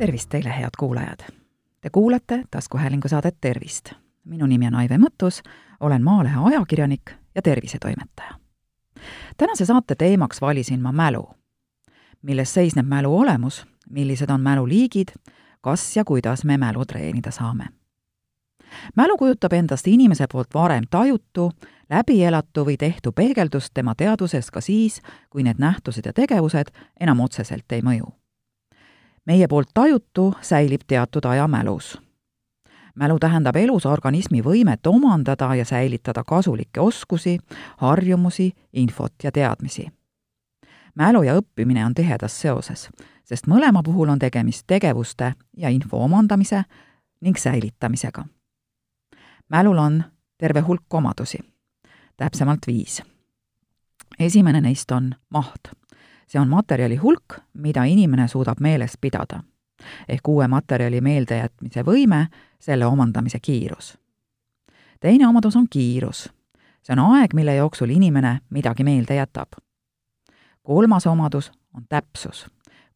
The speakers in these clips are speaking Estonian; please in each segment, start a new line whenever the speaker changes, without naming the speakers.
tervist teile, head kuulajad! Te kuulate taskuhäälingu saadet Tervist. minu nimi on Aive Mõttus, olen Maalehe ajakirjanik ja tervisetoimetaja. tänase saate teemaks valisin ma mälu. milles seisneb mälu olemus, millised on mälu liigid, kas ja kuidas me mälu treenida saame. mälu kujutab endast inimese poolt varem tajutu, läbielatu või tehtu peegeldust tema teadvuses ka siis, kui need nähtused ja tegevused enam otseselt ei mõju meie poolt tajutu säilib teatud aja mälus. mälu tähendab elus organismi võimet omandada ja säilitada kasulikke oskusi, harjumusi, infot ja teadmisi. mälu ja õppimine on tihedas seoses, sest mõlema puhul on tegemist tegevuste ja info omandamise ning säilitamisega. mälul on terve hulk omadusi, täpsemalt viis. esimene neist on maht see on materjali hulk, mida inimene suudab meeles pidada. ehk uue materjali meeldejätmise võime, selle omandamise kiirus. teine omadus on kiirus. see on aeg, mille jooksul inimene midagi meelde jätab. kolmas omadus on täpsus.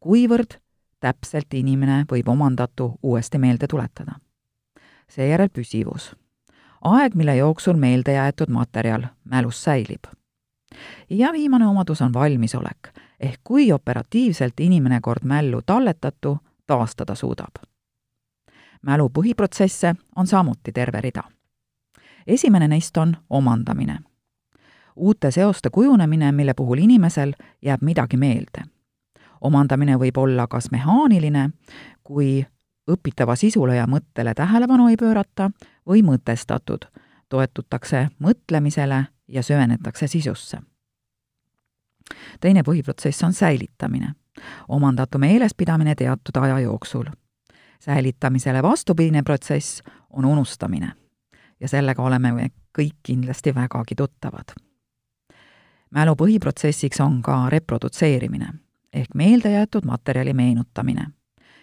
kuivõrd täpselt inimene võib omandatu uuesti meelde tuletada. seejärel püsivus. aeg, mille jooksul meelde jäetud materjal mälus säilib. ja viimane omadus on valmisolek ehk kui operatiivselt inimene kord mällu talletatu taastada suudab. mälu põhiprotsesse on samuti terve rida. esimene neist on omandamine. uute seoste kujunemine, mille puhul inimesel jääb midagi meelde. omandamine võib olla kas mehaaniline, kui õpitava sisule ja mõttele tähelepanu ei pöörata, või mõtestatud, toetutakse mõtlemisele ja süvenetakse sisusse teine põhiprotsess on säilitamine, omandatu meelespidamine teatud aja jooksul. säilitamisele vastupidine protsess on unustamine ja sellega oleme me kõik kindlasti vägagi tuttavad. mälu põhiprotsessiks on ka reprodutseerimine ehk meeldejäetud materjali meenutamine.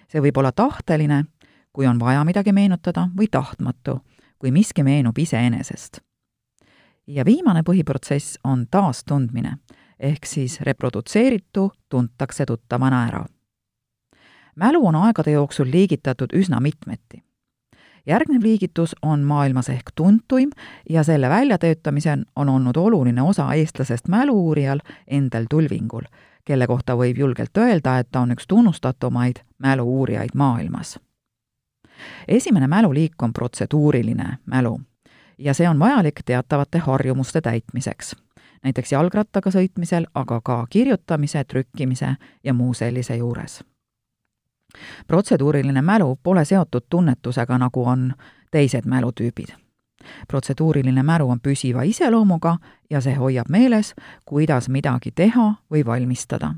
see võib olla tahteline, kui on vaja midagi meenutada, või tahtmatu, kui miski meenub iseenesest. ja viimane põhiprotsess on taastundmine ehk siis reprodutseeritu tuntakse tuttavana ära. mälu on aegade jooksul liigitatud üsna mitmeti. järgnev liigitus on maailmas ehk tuntuim ja selle väljatöötamisel on olnud oluline osa eestlasest mälu-uurijal Endel Tulvingul, kelle kohta võib julgelt öelda, et ta on üks tunnustatumaid mälu-uurijaid maailmas. esimene mäluliik on protseduuriline mälu ja see on vajalik teatavate harjumuste täitmiseks näiteks jalgrattaga sõitmisel, aga ka kirjutamise, trükkimise ja muu sellise juures. protseduuriline mälu pole seotud tunnetusega, nagu on teised mälutüübid. protseduuriline mälu on püsiva iseloomuga ja see hoiab meeles, kuidas midagi teha või valmistada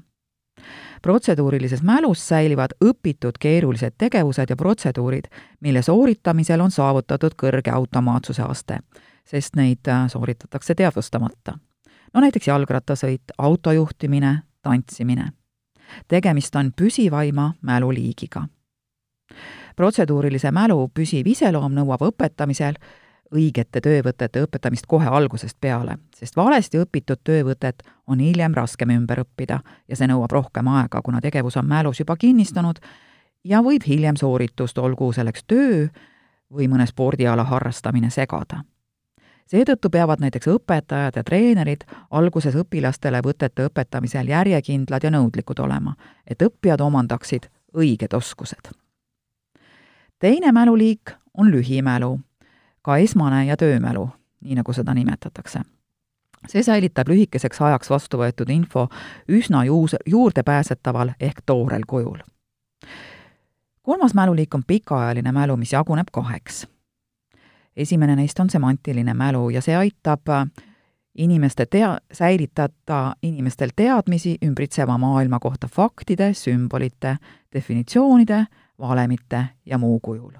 protseduurilises mälus säilivad õpitud keerulised tegevused ja protseduurid, mille sooritamisel on saavutatud kõrge automaatsuse aste, sest neid äh, sooritatakse teadvustamata no näiteks jalgrattasõit, auto juhtimine, tantsimine. tegemist on püsivaima mäluliigiga. protseduurilise mälu püsiv iseloom nõuab õpetamisel õigete töövõtete õpetamist kohe algusest peale, sest valesti õpitud töövõtet on hiljem raskem ümber õppida ja see nõuab rohkem aega, kuna tegevus on mälus juba kinnistunud ja võib hiljem sooritust, olgu selleks töö või mõne spordiala harrastamine, segada seetõttu peavad näiteks õpetajad ja treenerid alguses õpilastele võtete õpetamisel järjekindlad ja nõudlikud olema, et õppijad omandaksid õiged oskused. teine mäluliik on lühimälu, ka esmane ja töömälu, nii nagu seda nimetatakse. see säilitab lühikeseks ajaks vastu võetud info üsna juus, juurdepääsetaval ehk toorel kujul. kolmas mäluliik on pikaajaline mälu, mis jaguneb kaheks esimene neist on semantiline mälu ja see aitab äh, inimeste tea-, säilitada inimestel teadmisi ümbritseva maailma kohta faktide, sümbolite, definitsioonide, valemite ja muu kujul.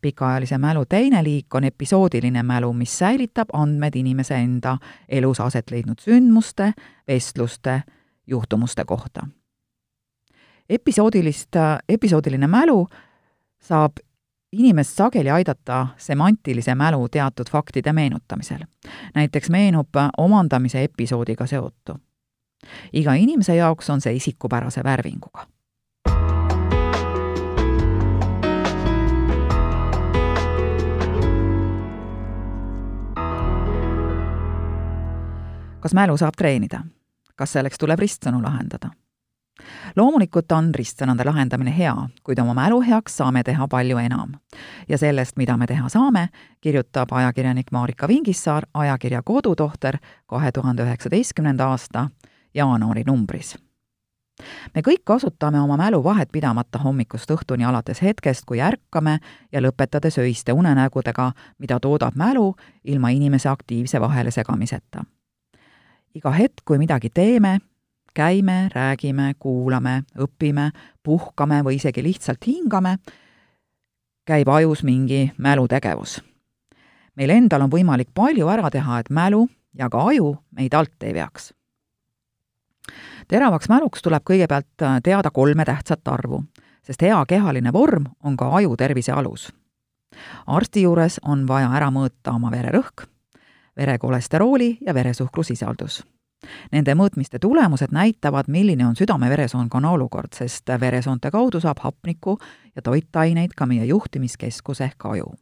pikaajalise mälu teine liik on episoodiline mälu, mis säilitab andmed inimese enda elus aset leidnud sündmuste, vestluste, juhtumuste kohta. episoodilist, äh, episoodiline mälu saab inimest sageli aidata semantilise mälu teatud faktide meenutamisel. näiteks meenub omandamise episoodiga seotu. iga inimese jaoks on see isikupärase värvinguga kas mälu saab treenida? kas selleks tuleb ristsõnu lahendada? Loomulikult on ristsõnade lahendamine hea, kuid oma mälu heaks saame teha palju enam. ja sellest, mida me teha saame, kirjutab ajakirjanik Marika Vingissaar ajakirja Kodutohter kahe tuhande üheksateistkümnenda aasta jaanuari numbris me kõik kasutame oma mälu vahetpidamata hommikust õhtuni alates hetkest, kui ärkame ja lõpetades öiste unenägudega, mida toodab mälu ilma inimese aktiivse vahelesegamiseta. iga hetk, kui midagi teeme, käime, räägime, kuulame, õpime, puhkame või isegi lihtsalt hingame, käib ajus mingi mälutegevus. meil endal on võimalik palju ära teha, et mälu ja ka aju meid alt ei veaks teravaks mäluks tuleb kõigepealt äh, teada kolme tähtsat arvu, sest hea kehaline vorm on ka aju tervise alus. arsti juures on vaja ära mõõta oma vererõhk, vere kolesterooli ja veresuhkrusisaldus. Nende mõõtmiste tulemused näitavad, milline on südame-veresoonkonna olukord, sest veresoonte kaudu saab hapnikku ja toitaineid ka meie juhtimiskeskus ehk aju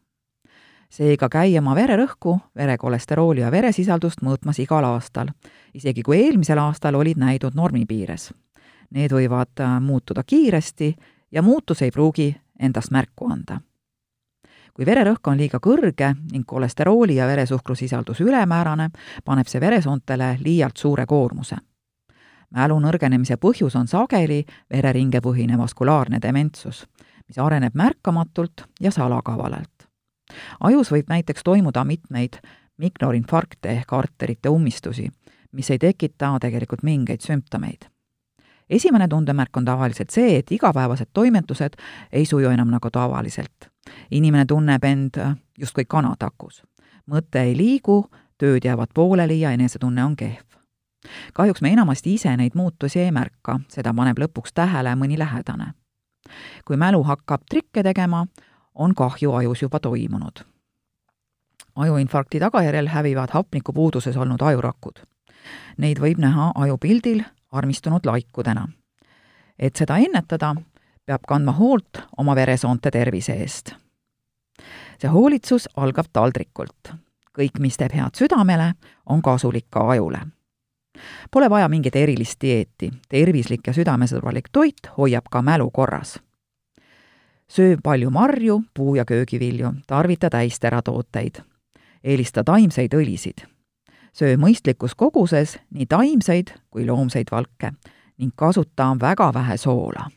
seega käi oma vererõhku, verekolesterooli ja veresisaldust mõõtmas igal aastal, isegi kui eelmisel aastal olid näidud normi piires. Need võivad muutuda kiiresti ja muutus ei pruugi endast märku anda. Kui vererõhk on liiga kõrge ning kolesterooli ja veresuhkrusisaldus ülemäärane, paneb see veresoontele liialt suure koormuse. mälu nõrgenemise põhjus on sageli vereringepõhine vaskulaarne dementsus, mis areneb märkamatult ja salakavalalt ajus võib näiteks toimuda mitmeid mikroinfarkte ehk arterite ummistusi, mis ei tekita tegelikult mingeid sümptomeid. Esimene tundemärk on tavaliselt see, et igapäevased toimetused ei suju enam nagu tavaliselt. inimene tunneb end justkui kanatakus. mõte ei liigu, tööd jäävad pooleli ja enesetunne on kehv. kahjuks me enamasti ise neid muutusi ei märka, seda paneb lõpuks tähele mõni lähedane. kui mälu hakkab trikke tegema, on kahju ajus juba toimunud. ajuinfarkti tagajärjel hävivad hapnikupuuduses olnud ajurakud. Neid võib näha ajupildil armistunud laikudena. et seda ennetada, peab kandma hoolt oma veresoonte tervise eest. see hoolitsus algab taldrikult. kõik, mis teeb head südamele, on kasulik ka ajule Pole vaja mingit erilist dieeti, tervislik ja südamesõbralik toit hoiab ka mälu korras söö palju marju, puu- ja köögivilju, tarvita täisteratooteid. eelista taimseid õlisid. Söö mõistlikus koguses nii taimseid kui loomseid valke ning kasuta väga vähe soola.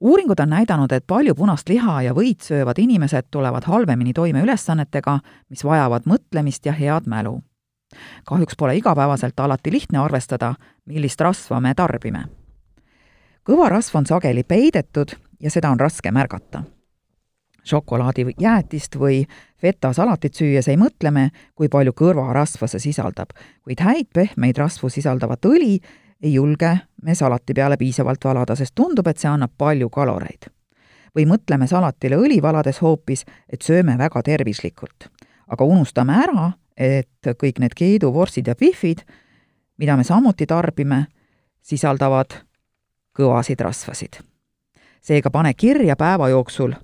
uuringud on näidanud, et palju punast liha ja võid söövad inimesed tulevad halvemini toime ülesannetega, mis vajavad mõtlemist ja head mälu. kahjuks pole igapäevaselt alati lihtne arvestada, millist rasva me tarbime kõva rasv on sageli peidetud ja seda on raske märgata. šokolaadijäätist või fetasalatit süües ei mõtle me, kui palju kõrvarasva see sisaldab, kuid häid pehmeid rasvu sisaldavat õli ei julge me salati peale piisavalt valada, sest tundub, et see annab palju kaloreid. või mõtleme salatile õli valades hoopis, et sööme väga tervislikult. aga unustame ära, et kõik need keeduvorstid ja pihvid, mida me samuti tarbime, sisaldavad kõvasid rasvasid seega pane kirja päeva jooksul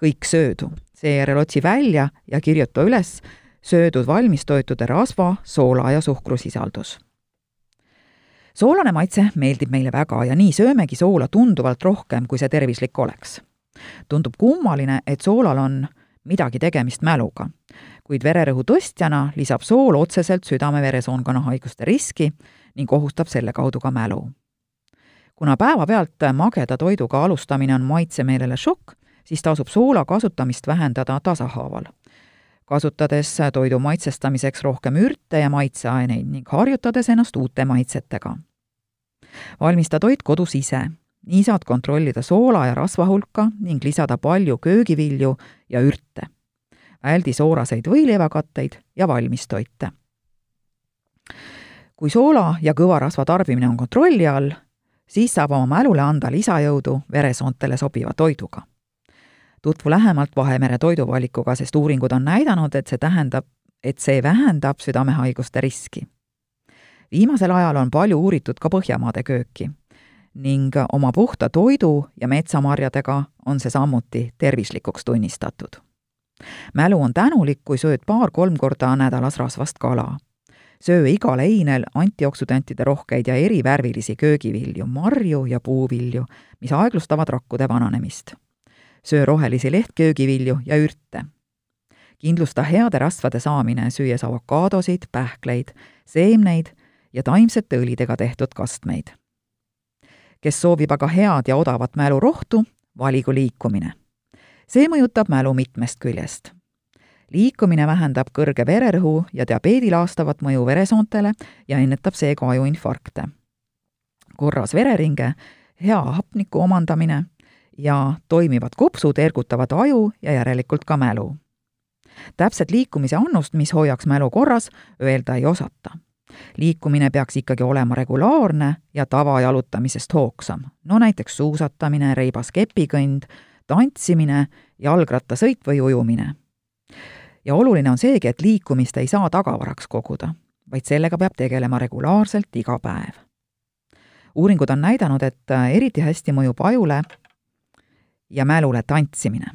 kõik söödu, seejärel otsi välja ja kirjuta üles söödud valmistoitude rasva, soola ja suhkrusisaldus. soolane maitse meeldib meile väga ja nii söömegi soola tunduvalt rohkem, kui see tervislik oleks. tundub kummaline, et soolal on midagi tegemist mäluga, kuid vererõhu tõstjana lisab sool otseselt südame-veresoonkonna haiguste riski ning ohustab selle kaudu ka mälu kuna päevapealt mageda toiduga alustamine on maitsemeelele šokk, siis tasub soola kasutamist vähendada tasahaaval. kasutades toidu maitsestamiseks rohkem ürte ja maitseaineid ning harjutades ennast uute maitsetega. valmista toit kodus ise, nii saad kontrollida soola ja rasva hulka ning lisada palju köögivilju ja ürte. väldi sooraseid võileivakatteid ja valmistoite. kui soola ja kõva rasva tarbimine on kontrolli all, siis saab oma mälule anda lisajõudu veresoontele sobiva toiduga. Tutvu lähemalt Vahemere toiduvalikuga, sest uuringud on näidanud, et see tähendab, et see vähendab südamehaiguste riski. viimasel ajal on palju uuritud ka Põhjamaade kööki ning oma puhta toidu ja metsamarjadega on see samuti tervislikuks tunnistatud. mälu on tänulik, kui sööd paar-kolm korda nädalas rasvast kala söö igal einel antioksüdantide rohkeid ja erivärvilisi köögivilju, marju ja puuvilju, mis aeglustavad rakkude vananemist. Söö rohelisi lehtköögivilju ja ürte. kindlusta heade rasvade saamine, süües avokaadosid, pähkleid, seemneid ja taimsete õlidega tehtud kastmeid. kes soovib aga head ja odavat mälurohtu, valigu liikumine. see mõjutab mälu mitmest küljest liikumine vähendab kõrge vererõhu ja diabeedi laastavat mõju veresoontele ja ennetab seega ajuinfarkte. korras vereringe, hea hapniku omandamine ja toimivad kopsud ergutavad aju ja järelikult ka mälu. täpset liikumise annust, mis hoiaks mälu korras, öelda ei osata. liikumine peaks ikkagi olema regulaarne ja tavajalutamisest hoogsam, no näiteks suusatamine, reibas kepikõnd, tantsimine, jalgrattasõit või ujumine ja oluline on seegi, et liikumist ei saa tagavaraks koguda, vaid sellega peab tegelema regulaarselt iga päev. uuringud on näidanud, et eriti hästi mõjub ajule ja mälule tantsimine.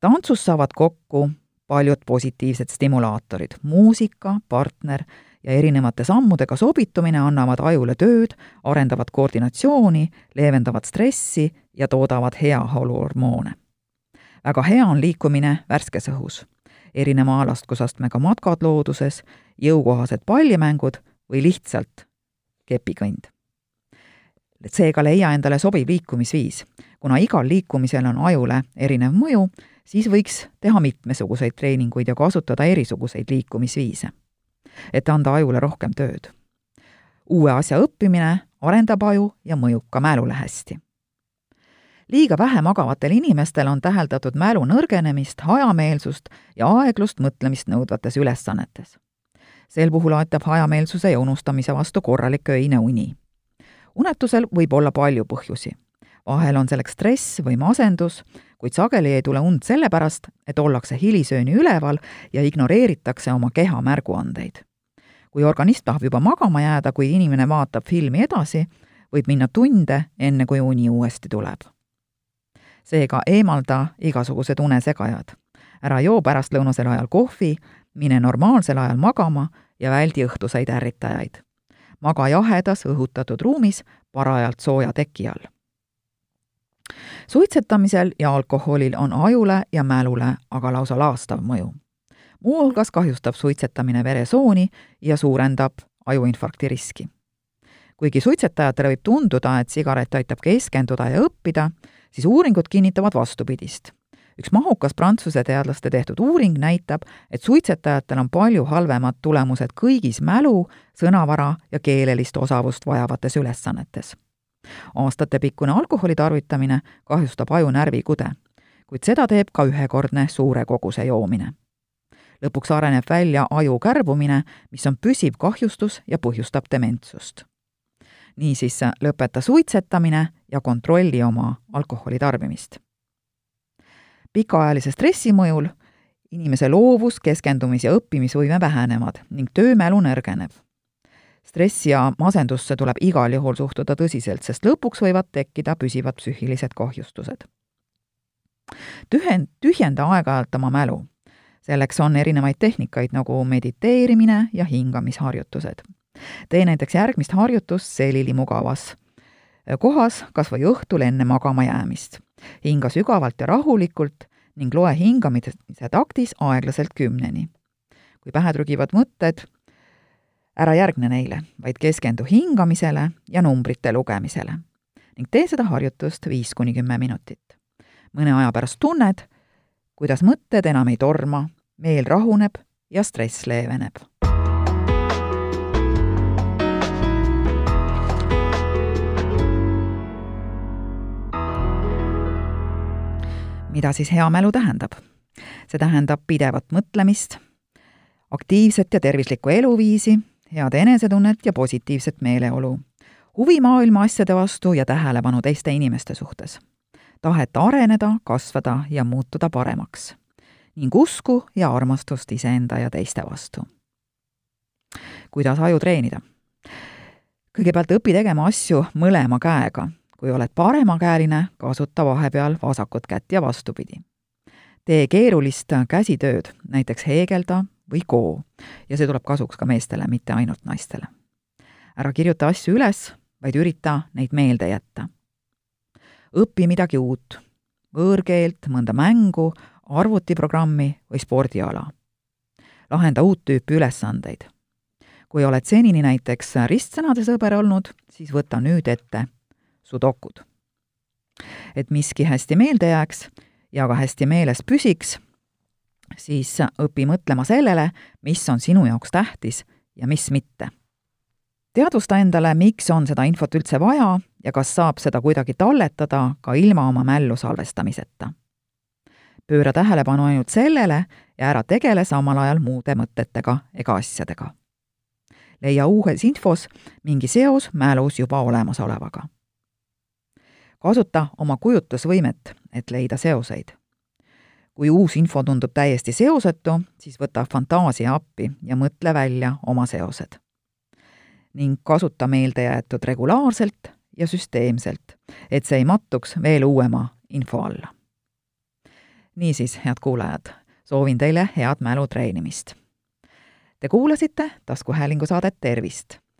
tantsus saavad kokku paljud positiivsed stimulaatorid, muusika, partner ja erinevate sammudega sobitumine annavad ajule tööd, arendavad koordinatsiooni, leevendavad stressi ja toodavad heaoluhormoone. väga hea on liikumine värskes õhus erineva alastusastmega matkad looduses, jõukohased pallimängud või lihtsalt kepikõnd. Seega leia endale sobiv liikumisviis. kuna igal liikumisel on ajule erinev mõju, siis võiks teha mitmesuguseid treeninguid ja kasutada erisuguseid liikumisviise, et anda ajule rohkem tööd. uue asja õppimine arendab aju ja mõjub ka mälule hästi liiga vähe magavatel inimestel on täheldatud mälu nõrgenemist, hajameelsust ja aeglust mõtlemist nõudvates ülesannetes. sel puhul aitab hajameelsuse ja unustamise vastu korralik öine uni. Unetusel võib olla palju põhjusi. vahel on selleks stress või masendus, kuid sageli ei tule und sellepärast, et ollakse hilisööni üleval ja ignoreeritakse oma keha märguandeid. kui organism tahab juba magama jääda, kui inimene vaatab filmi edasi, võib minna tunde, enne kui uni uuesti tuleb seega eemalda igasugused unesegajad. ära joo pärastlõunasel ajal kohvi, mine normaalsel ajal magama ja väldi õhtuseid ärritajaid. Maga jahedas õhutatud ruumis parajalt sooja teki all. suitsetamisel ja alkoholil on ajule ja mälule aga lausa laastav mõju. muuhulgas kahjustab suitsetamine veresooni ja suurendab ajuinfarkti riski kuigi suitsetajatele võib tunduda, et sigaret aitab keskenduda ja õppida, siis uuringud kinnitavad vastupidist. Üks mahukas Prantsuse teadlaste tehtud uuring näitab, et suitsetajatel on palju halvemad tulemused kõigis mälu, sõnavara ja keelelist osavust vajavates ülesannetes. aastatepikkune alkoholi tarvitamine kahjustab aju närvikude, kuid seda teeb ka ühekordne suure koguse joomine lõpuks areneb välja aju kärbumine, mis on püsiv kahjustus ja põhjustab dementsust niisiis lõpeta suitsetamine ja kontrolli oma alkoholi tarbimist. Pikaajalise stressi mõjul inimese loovus, keskendumis- ja õppimisvõime vähenevad ning töömälu nõrgeneb. stressi ja masendusse tuleb igal juhul suhtuda tõsiselt, sest lõpuks võivad tekkida püsivad psüühilised kahjustused. tühend, tühjenda aeg-ajalt oma mälu. selleks on erinevaid tehnikaid nagu mediteerimine ja hingamisharjutused tee näiteks järgmist harjutust selili mugavas kohas, kas või õhtul enne magama jäämist. Hinga sügavalt ja rahulikult ning loe hingamise taktis aeglaselt kümneni. kui pähe trügivad mõtted, ära järgne neile, vaid keskendu hingamisele ja numbrite lugemisele. ning tee seda harjutust viis kuni kümme minutit. mõne aja pärast tunned, kuidas mõtted enam ei torma, meel rahuneb ja stress leeveneb mida siis hea mälu tähendab? see tähendab pidevat mõtlemist, aktiivset ja tervislikku eluviisi, head enesetunnet ja positiivset meeleolu, huvi maailma asjade vastu ja tähelepanu teiste inimeste suhtes, tahet areneda, kasvada ja muutuda paremaks ning usku ja armastust iseenda ja teiste vastu. kuidas aju treenida? kõigepealt õpi tegema asju mõlema käega kui oled paremakäeline, kasuta vahepeal vasakut kätt ja vastupidi. tee keerulist käsitööd, näiteks heegelda või Go ja see tuleb kasuks ka meestele, mitte ainult naistele. ära kirjuta asju üles, vaid ürita neid meelde jätta. õpi midagi uut, võõrkeelt, mõnda mängu, arvutiprogrammi või spordiala. lahenda uut tüüpi ülesandeid. kui oled senini näiteks ristsõnade sõber olnud, siis võta nüüd ette sudokud. et miski hästi meelde jääks ja ka hästi meeles püsiks, siis õpi mõtlema sellele, mis on sinu jaoks tähtis ja mis mitte. teadvusta endale, miks on seda infot üldse vaja ja kas saab seda kuidagi talletada ka ilma oma mällu salvestamiseta. pööra tähelepanu ainult sellele ja ära tegele samal ajal muude mõtetega ega asjadega. leia uues infos mingi seos mälus juba olemasolevaga kasuta oma kujutlusvõimet, et leida seoseid. kui uus info tundub täiesti seosetu, siis võta fantaasia appi ja mõtle välja oma seosed. ning kasuta meeldejäetud regulaarselt ja süsteemselt, et see ei mattuks veel uuema info alla. niisiis, head kuulajad, soovin teile head mälu treenimist. Te kuulasite taskuhäälingu saadet Tervist